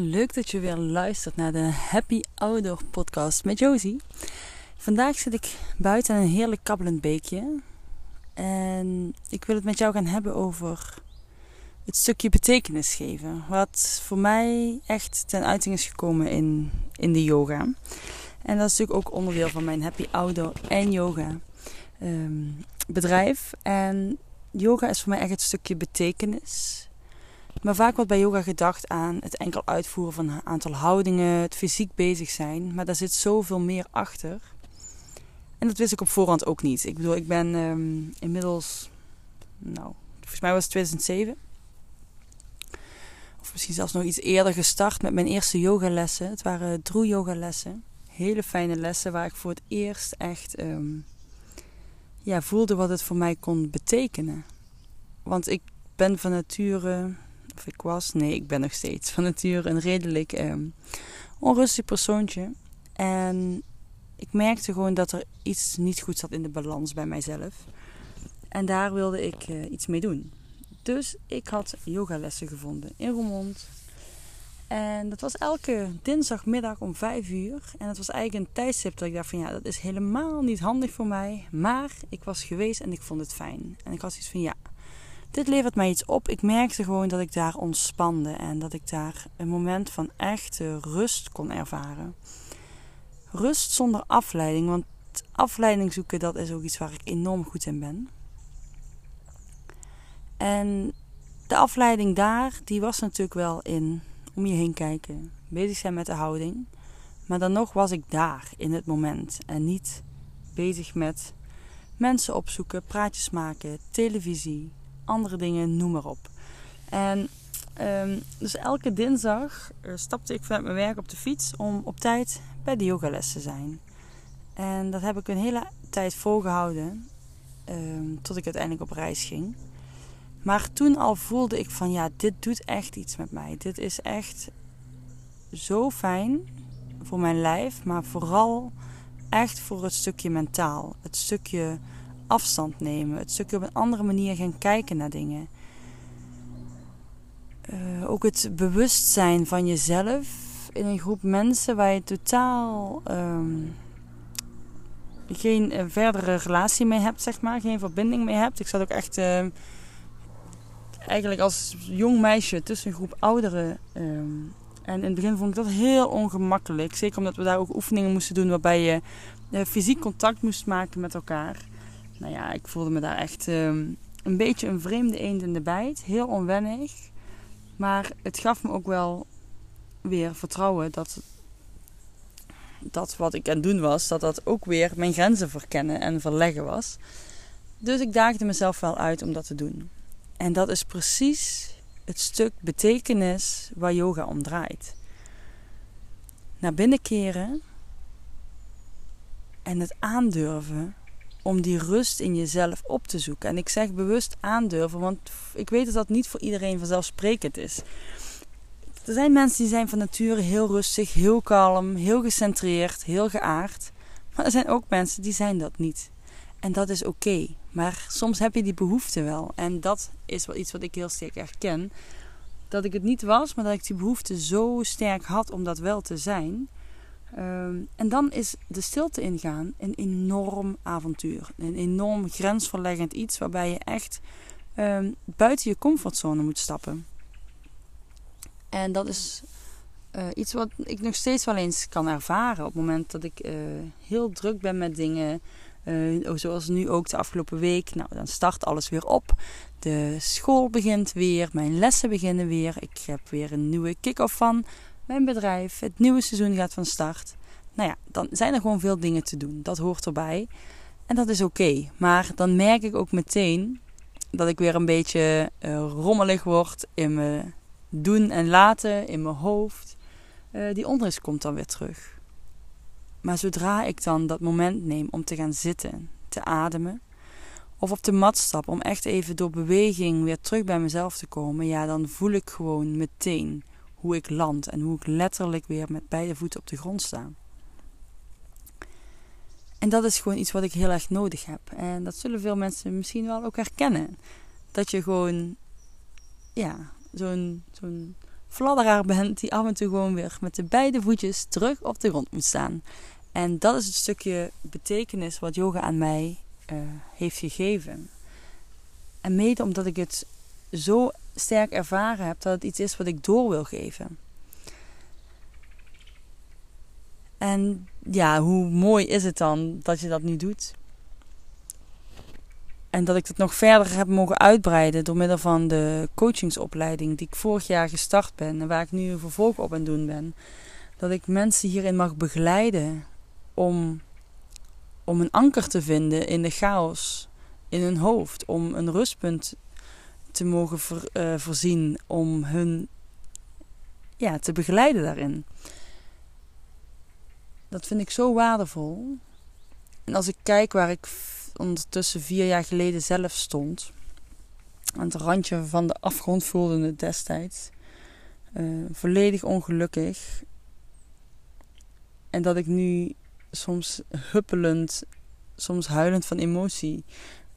Leuk dat je weer luistert naar de Happy Outdoor podcast met Josie. Vandaag zit ik buiten een heerlijk kabbelend beekje. En ik wil het met jou gaan hebben over het stukje betekenis geven. Wat voor mij echt ten uiting is gekomen in, in de yoga. En dat is natuurlijk ook onderdeel van mijn Happy Outdoor en Yoga ehm, bedrijf. En yoga is voor mij echt het stukje betekenis. Maar vaak wordt bij yoga gedacht aan het enkel uitvoeren van een aantal houdingen, het fysiek bezig zijn. Maar daar zit zoveel meer achter. En dat wist ik op voorhand ook niet. Ik bedoel, ik ben um, inmiddels, nou, volgens mij was het 2007. Of misschien zelfs nog iets eerder gestart met mijn eerste yogalessen. Het waren droe yogalessen. Hele fijne lessen waar ik voor het eerst echt um, ja, voelde wat het voor mij kon betekenen. Want ik ben van nature, of ik was, nee, ik ben nog steeds van nature een redelijk um, onrustig persoontje. En ik merkte gewoon dat er iets niet goed zat in de balans bij mijzelf. En daar wilde ik uh, iets mee doen. Dus ik had yogalessen gevonden in Roermond. En dat was elke dinsdagmiddag om 5 uur. En dat was eigenlijk een tijdstip dat ik dacht van ja, dat is helemaal niet handig voor mij. Maar ik was geweest en ik vond het fijn. En ik had zoiets van ja, dit levert mij iets op. Ik merkte gewoon dat ik daar ontspande. En dat ik daar een moment van echte rust kon ervaren. Rust zonder afleiding. Want afleiding zoeken, dat is ook iets waar ik enorm goed in ben. En de afleiding daar, die was natuurlijk wel in om je heen kijken, bezig zijn met de houding. Maar dan nog was ik daar in het moment en niet bezig met mensen opzoeken, praatjes maken, televisie, andere dingen, noem maar op. En um, dus elke dinsdag uh, stapte ik vanuit mijn werk op de fiets om op tijd bij de yogales te zijn. En dat heb ik een hele tijd volgehouden um, tot ik uiteindelijk op reis ging. Maar toen al voelde ik van ja, dit doet echt iets met mij. Dit is echt zo fijn voor mijn lijf, maar vooral echt voor het stukje mentaal. Het stukje afstand nemen, het stukje op een andere manier gaan kijken naar dingen. Uh, ook het bewustzijn van jezelf in een groep mensen waar je totaal um, geen uh, verdere relatie mee hebt, zeg maar, geen verbinding mee hebt. Ik zat ook echt. Uh, eigenlijk als jong meisje tussen een groep ouderen. Um, en in het begin vond ik dat heel ongemakkelijk. Zeker omdat we daar ook oefeningen moesten doen waarbij je uh, fysiek contact moest maken met elkaar. Nou ja, ik voelde me daar echt um, een beetje een vreemde eend in de bijt. Heel onwennig. Maar het gaf me ook wel weer vertrouwen dat, dat wat ik aan het doen was, dat dat ook weer mijn grenzen verkennen en verleggen was. Dus ik daagde mezelf wel uit om dat te doen. En dat is precies het stuk betekenis waar yoga om draait. Naar binnen keren en het aandurven om die rust in jezelf op te zoeken. En ik zeg bewust aandurven, want ik weet dat dat niet voor iedereen vanzelfsprekend is. Er zijn mensen die zijn van nature heel rustig, heel kalm, heel gecentreerd, heel geaard. Maar er zijn ook mensen die zijn dat niet. En dat is oké. Maar soms heb je die behoefte wel. En dat is wel iets wat ik heel sterk herken. Dat ik het niet was, maar dat ik die behoefte zo sterk had om dat wel te zijn. Um, en dan is de stilte ingaan een enorm avontuur. Een enorm grensverleggend iets waarbij je echt um, buiten je comfortzone moet stappen. En dat is uh, iets wat ik nog steeds wel eens kan ervaren op het moment dat ik uh, heel druk ben met dingen. Uh, zoals nu ook de afgelopen week. Nou, dan start alles weer op. De school begint weer, mijn lessen beginnen weer. Ik heb weer een nieuwe kick-off van mijn bedrijf. Het nieuwe seizoen gaat van start. Nou ja, dan zijn er gewoon veel dingen te doen. Dat hoort erbij. En dat is oké. Maar dan merk ik ook meteen dat ik weer een beetje rommelig word in mijn doen en laten, in mijn hoofd. Uh, die onrust komt dan weer terug. Maar zodra ik dan dat moment neem om te gaan zitten, te ademen, of op de mat stap om echt even door beweging weer terug bij mezelf te komen, ja, dan voel ik gewoon meteen hoe ik land en hoe ik letterlijk weer met beide voeten op de grond sta. En dat is gewoon iets wat ik heel erg nodig heb. En dat zullen veel mensen misschien wel ook herkennen. Dat je gewoon, ja, zo'n zo'n fladderaar bent die af en toe gewoon weer met de beide voetjes terug op de grond moet staan. En dat is het stukje betekenis wat yoga aan mij uh, heeft gegeven. En mede omdat ik het zo sterk ervaren heb dat het iets is wat ik door wil geven. En ja, hoe mooi is het dan dat je dat nu doet? En dat ik het nog verder heb mogen uitbreiden door middel van de coachingsopleiding die ik vorig jaar gestart ben en waar ik nu een vervolg op aan doen ben. Dat ik mensen hierin mag begeleiden om, om een anker te vinden in de chaos in hun hoofd. Om een rustpunt te mogen uh, voorzien om hun ja, te begeleiden daarin. Dat vind ik zo waardevol. En als ik kijk waar ik ondertussen vier jaar geleden zelf stond. Aan het randje van de afgrond voelde het destijds. Uh, volledig ongelukkig. En dat ik nu soms huppelend, soms huilend van emotie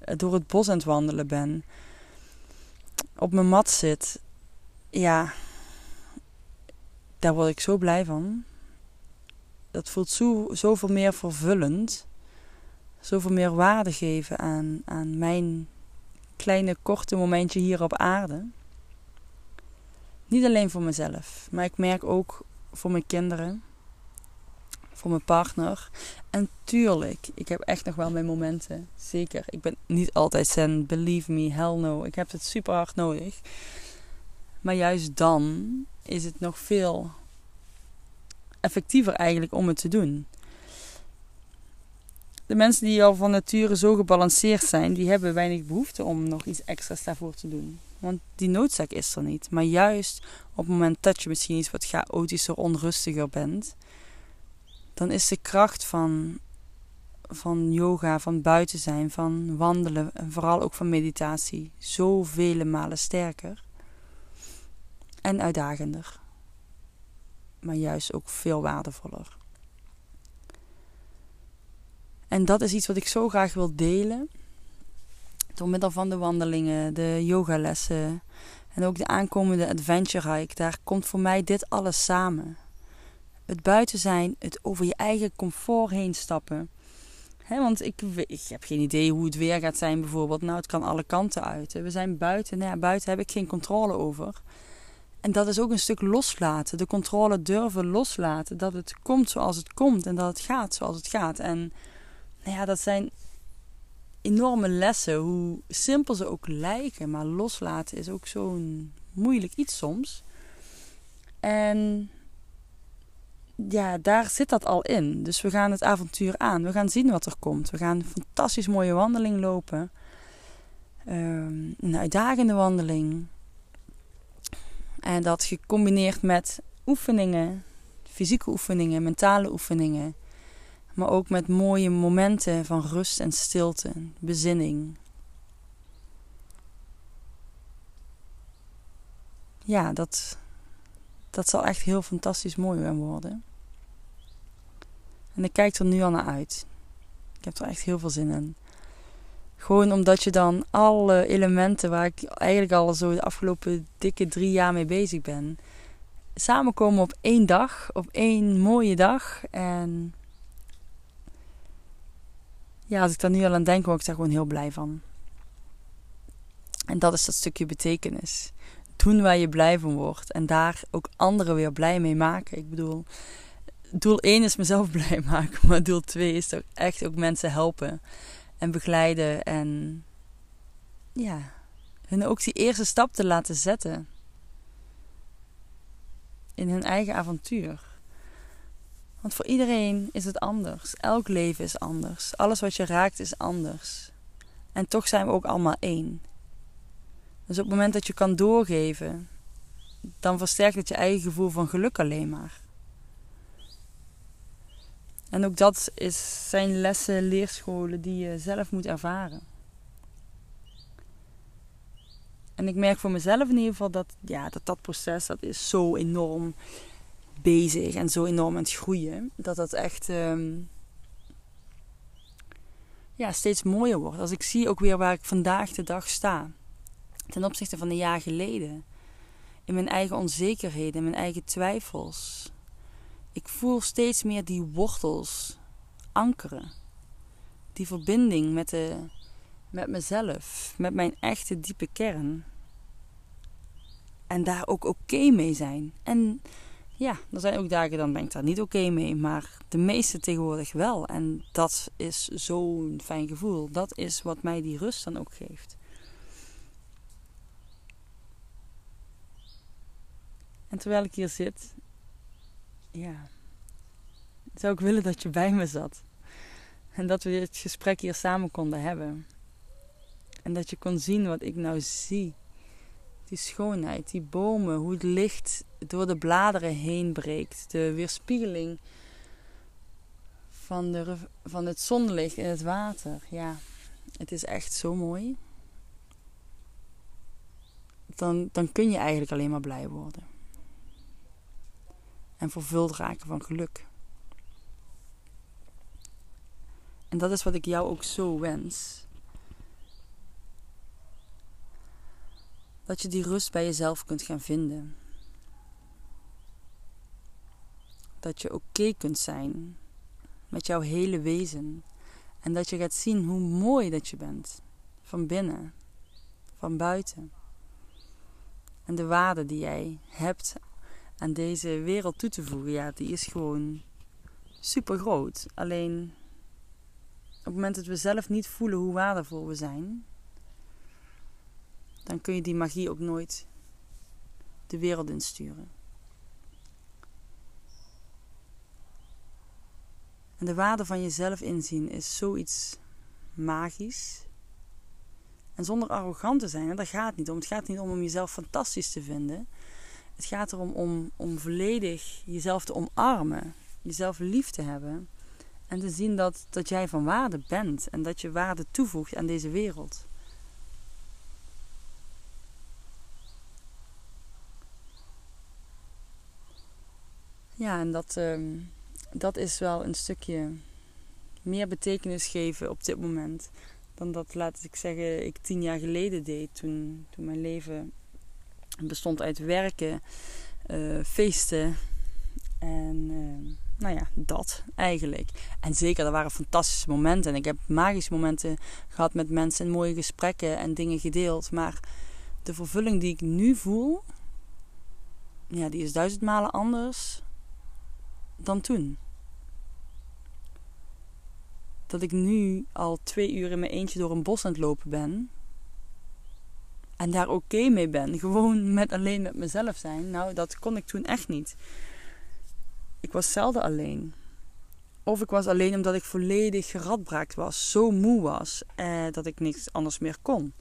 uh, door het bos aan het wandelen ben. Op mijn mat zit. Ja, daar word ik zo blij van. Dat voelt zo, zoveel meer vervullend zoveel meer waarde geven aan, aan mijn kleine korte momentje hier op aarde. Niet alleen voor mezelf, maar ik merk ook voor mijn kinderen, voor mijn partner. En tuurlijk, ik heb echt nog wel mijn momenten. Zeker. Ik ben niet altijd zen, believe me, hell no. Ik heb het super hard nodig. Maar juist dan is het nog veel effectiever eigenlijk om het te doen de mensen die al van nature zo gebalanceerd zijn, die hebben weinig behoefte om nog iets extra's daarvoor te doen. Want die noodzaak is er niet. Maar juist op het moment dat je misschien iets wat chaotischer, onrustiger bent, dan is de kracht van, van yoga, van buiten zijn, van wandelen en vooral ook van meditatie zoveel malen sterker en uitdagender. Maar juist ook veel waardevoller. En dat is iets wat ik zo graag wil delen. Door middel van de wandelingen, de yogalessen en ook de aankomende adventure hike. Daar komt voor mij dit alles samen. Het buiten zijn, het over je eigen comfort heen stappen. want ik, ik, heb geen idee hoe het weer gaat zijn bijvoorbeeld. Nou, het kan alle kanten uit. We zijn buiten. Nou buiten heb ik geen controle over. En dat is ook een stuk loslaten. De controle durven loslaten. Dat het komt zoals het komt. En dat het gaat zoals het gaat. En nou ja, dat zijn enorme lessen, hoe simpel ze ook lijken. Maar loslaten is ook zo'n moeilijk iets soms. En ja, daar zit dat al in. Dus we gaan het avontuur aan. We gaan zien wat er komt. We gaan een fantastisch mooie wandeling lopen. Um, een uitdagende wandeling. En dat gecombineerd met oefeningen, fysieke oefeningen, mentale oefeningen maar ook met mooie momenten van rust en stilte, bezinning. Ja, dat, dat zal echt heel fantastisch mooi gaan worden. En ik kijk er nu al naar uit. Ik heb er echt heel veel zin in. Gewoon omdat je dan alle elementen waar ik eigenlijk al zo de afgelopen dikke drie jaar mee bezig ben, samenkomen op één dag, op één mooie dag. En ja, als ik daar nu al aan denk, word ik daar gewoon heel blij van. En dat is dat stukje betekenis. Doen waar je blij van wordt. En daar ook anderen weer blij mee maken. Ik bedoel, doel 1 is mezelf blij maken. Maar doel 2 is toch echt ook mensen helpen. En begeleiden. En ja, hun ook die eerste stap te laten zetten. In hun eigen avontuur. Want voor iedereen is het anders. Elk leven is anders. Alles wat je raakt is anders. En toch zijn we ook allemaal één. Dus op het moment dat je kan doorgeven, dan versterkt het je eigen gevoel van geluk alleen maar. En ook dat is, zijn lessen, leerscholen die je zelf moet ervaren. En ik merk voor mezelf in ieder geval dat ja, dat, dat proces dat is zo enorm bezig en zo enorm aan het groeien. Dat dat echt ehm, ja, steeds mooier wordt. Als ik zie ook weer waar ik vandaag de dag sta. Ten opzichte van een jaar geleden. In mijn eigen onzekerheden, in mijn eigen twijfels. Ik voel steeds meer die wortels ankeren. Die verbinding met, de, met mezelf, met mijn echte diepe kern. En daar ook oké mee zijn. En ja, er zijn ook dagen dan ben ik daar niet oké mee, maar de meeste tegenwoordig wel. En dat is zo'n fijn gevoel. Dat is wat mij die rust dan ook geeft. En terwijl ik hier zit, ja, zou ik willen dat je bij me zat. En dat we dit gesprek hier samen konden hebben. En dat je kon zien wat ik nou zie. Die schoonheid, die bomen, hoe het licht door de bladeren heen breekt. De weerspiegeling van, de, van het zonlicht in het water. Ja, het is echt zo mooi. Dan, dan kun je eigenlijk alleen maar blij worden. En vervuld raken van geluk. En dat is wat ik jou ook zo wens. Dat je die rust bij jezelf kunt gaan vinden. Dat je oké kunt zijn met jouw hele wezen. En dat je gaat zien hoe mooi dat je bent. Van binnen, van buiten. En de waarde die jij hebt aan deze wereld toe te voegen, ja, die is gewoon super groot. Alleen op het moment dat we zelf niet voelen hoe waardevol we zijn, dan kun je die magie ook nooit de wereld insturen. En de waarde van jezelf inzien is zoiets magisch. En zonder arrogant te zijn, en daar gaat niet om. Het gaat niet om om jezelf fantastisch te vinden. Het gaat erom om, om volledig jezelf te omarmen, jezelf lief te hebben en te zien dat, dat jij van waarde bent en dat je waarde toevoegt aan deze wereld. Ja, en dat, ehm, dat is wel een stukje meer betekenis geven op dit moment. Dan dat, laat ik zeggen, ik tien jaar geleden deed. Toen, toen mijn leven bestond uit werken, uh, feesten en uh, nou ja, dat eigenlijk. En zeker, er waren fantastische momenten. En ik heb magische momenten gehad met mensen en mooie gesprekken en dingen gedeeld. Maar de vervulling die ik nu voel, ja, die is duizend malen anders dan toen. Dat ik nu al twee uur in mijn eentje door een bos aan het lopen ben. En daar oké mee ben. Gewoon met alleen met mezelf zijn. Nou, dat kon ik toen echt niet. Ik was zelden alleen. Of ik was alleen omdat ik volledig geradbraakt was. Zo moe was. Eh, dat ik niks anders meer kon.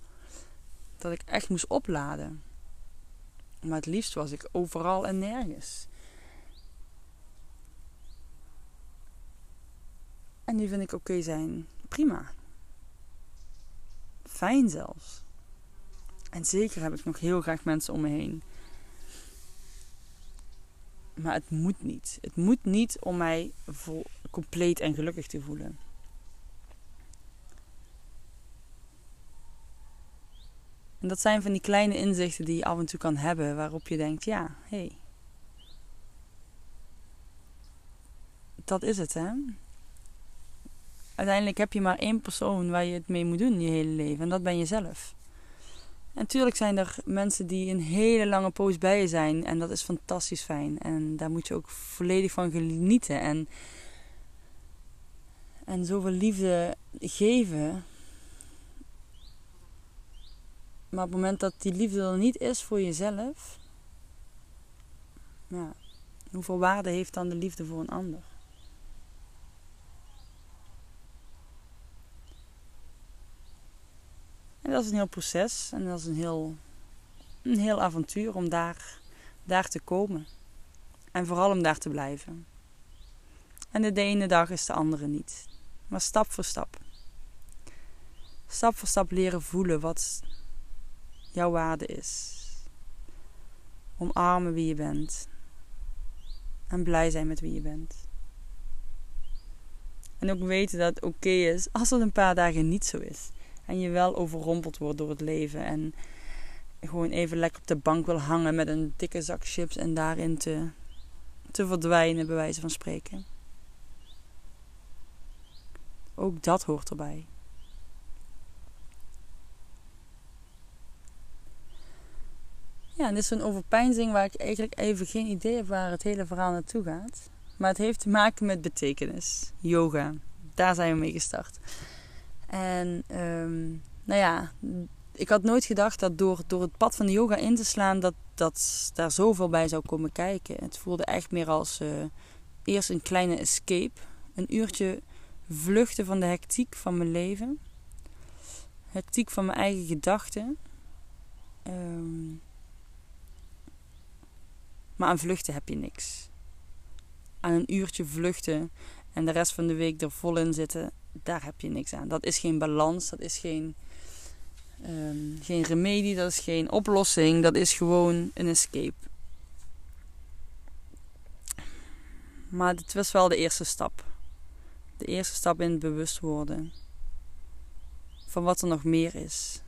Dat ik echt moest opladen. Maar het liefst was ik overal en nergens. En nu vind ik oké zijn prima. Fijn zelfs. En zeker heb ik nog heel graag mensen om me heen. Maar het moet niet. Het moet niet om mij vol, compleet en gelukkig te voelen. En dat zijn van die kleine inzichten die je af en toe kan hebben, waarop je denkt: ja, hé. Hey, dat is het, hè? Uiteindelijk heb je maar één persoon waar je het mee moet doen je hele leven, en dat ben jezelf. Natuurlijk zijn er mensen die een hele lange poos bij je zijn. En dat is fantastisch fijn. En daar moet je ook volledig van genieten. En, en zoveel liefde geven. Maar op het moment dat die liefde er niet is voor jezelf. Hoeveel waarde heeft dan de liefde voor een ander? En dat is een heel proces en dat is een heel, een heel avontuur om daar, daar te komen. En vooral om daar te blijven. En de ene dag is de andere niet. Maar stap voor stap. Stap voor stap leren voelen wat jouw waarde is. Omarmen wie je bent. En blij zijn met wie je bent. En ook weten dat het oké is als het een paar dagen niet zo is. En je wel overrompeld wordt door het leven. En gewoon even lekker op de bank wil hangen met een dikke zak chips en daarin te, te verdwijnen, bij wijze van spreken. Ook dat hoort erbij. Ja, en dit is een overpeinzing waar ik eigenlijk even geen idee heb waar het hele verhaal naartoe gaat. Maar het heeft te maken met betekenis. Yoga. Daar zijn we mee gestart. En um, nou ja, ik had nooit gedacht dat door, door het pad van de yoga in te slaan, dat, dat daar zoveel bij zou komen kijken. Het voelde echt meer als uh, eerst een kleine escape. Een uurtje vluchten van de hectiek van mijn leven. Hectiek van mijn eigen gedachten. Um, maar aan vluchten heb je niks. Aan een uurtje vluchten en de rest van de week er vol in zitten, daar heb je niks aan. Dat is geen balans, dat is geen, um, geen remedie, dat is geen oplossing, dat is gewoon een escape. Maar het was wel de eerste stap. De eerste stap in het bewust worden van wat er nog meer is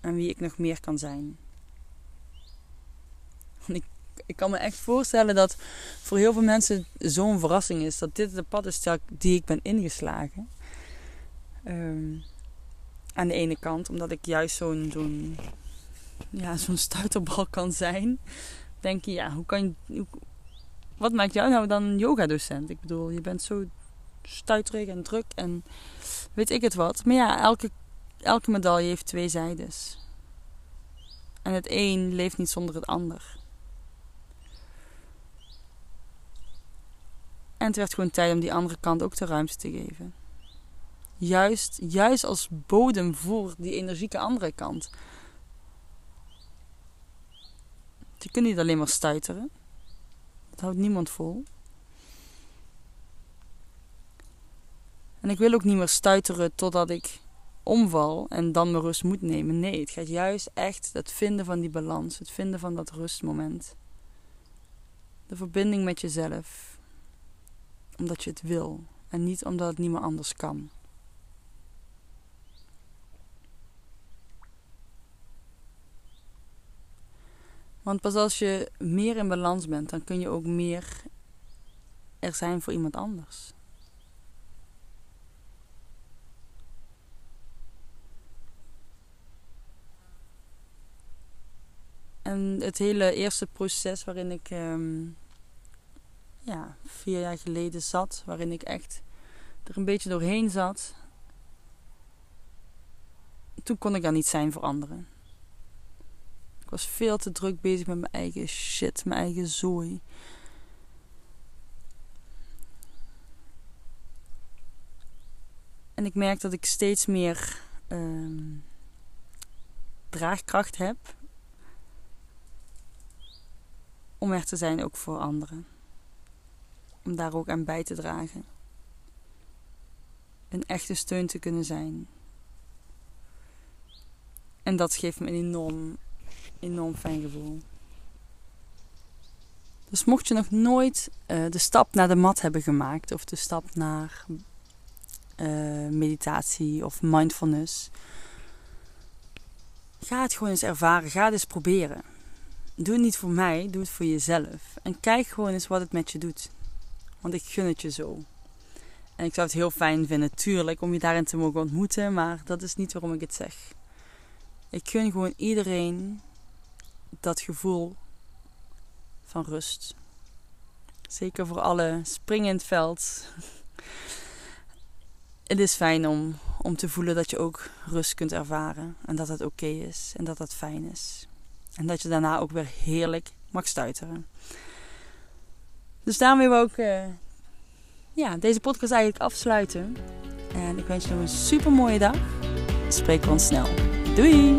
en wie ik nog meer kan zijn. ik ik kan me echt voorstellen dat voor heel veel mensen zo'n verrassing is. Dat dit de pad is die ik ben ingeslagen. Ehm, aan de ene kant, omdat ik juist zo'n zo'n ja, zo'n stuiterbal kan zijn. Denk je, ja, hoe kan je. wat maakt jou nou dan een yogadocent? Ik bedoel, je bent zo stuiterig en druk en weet ik het wat. Maar ja, elke, elke medaille heeft twee zijdes. En het een leeft niet zonder het ander. En het werd gewoon tijd om die andere kant ook de ruimte te geven. Juist, juist als bodem voor die energieke andere kant. Je kunt niet alleen maar stuiteren. Dat houdt niemand vol. En ik wil ook niet meer stuiteren totdat ik omval en dan mijn rust moet nemen. Nee, het gaat juist echt het vinden van die balans, het vinden van dat rustmoment. De verbinding met jezelf omdat je het wil en niet omdat het niet meer anders kan. Want pas als je meer in balans bent, dan kun je ook meer er zijn voor iemand anders. En het hele eerste proces waarin ik ehm, ja, vier jaar geleden zat. Waarin ik echt er een beetje doorheen zat. Toen kon ik daar niet zijn voor anderen. Ik was veel te druk bezig met mijn eigen shit, mijn eigen zooi. En ik merk dat ik steeds meer uh, draagkracht heb om er te zijn ook voor anderen om daar ook aan bij te dragen. Een echte steun te kunnen zijn. En dat geeft me een enorm, enorm fijn gevoel. Dus mocht je nog nooit uh, de stap naar de mat hebben gemaakt, of de stap naar uh, meditatie of mindfulness, ga het gewoon eens ervaren. Ga het eens proberen. Doe het niet voor mij, doe het voor jezelf. En kijk gewoon eens wat het met je doet. Want ik gun het je zo. En ik zou het heel fijn vinden, tuurlijk, om je daarin te mogen ontmoeten. Maar dat is niet waarom ik het zeg. Ik gun gewoon iedereen dat gevoel van rust. Zeker voor alle springen in het veld. Het is fijn om, om te voelen dat je ook rust kunt ervaren. En dat het oké is. En dat dat fijn is. En dat je daarna ook weer heerlijk mag stuiteren. Dus daarmee wil ik uh, ja, deze podcast eigenlijk afsluiten. En ik wens nog een super mooie dag. Spreken we ons snel. Doei!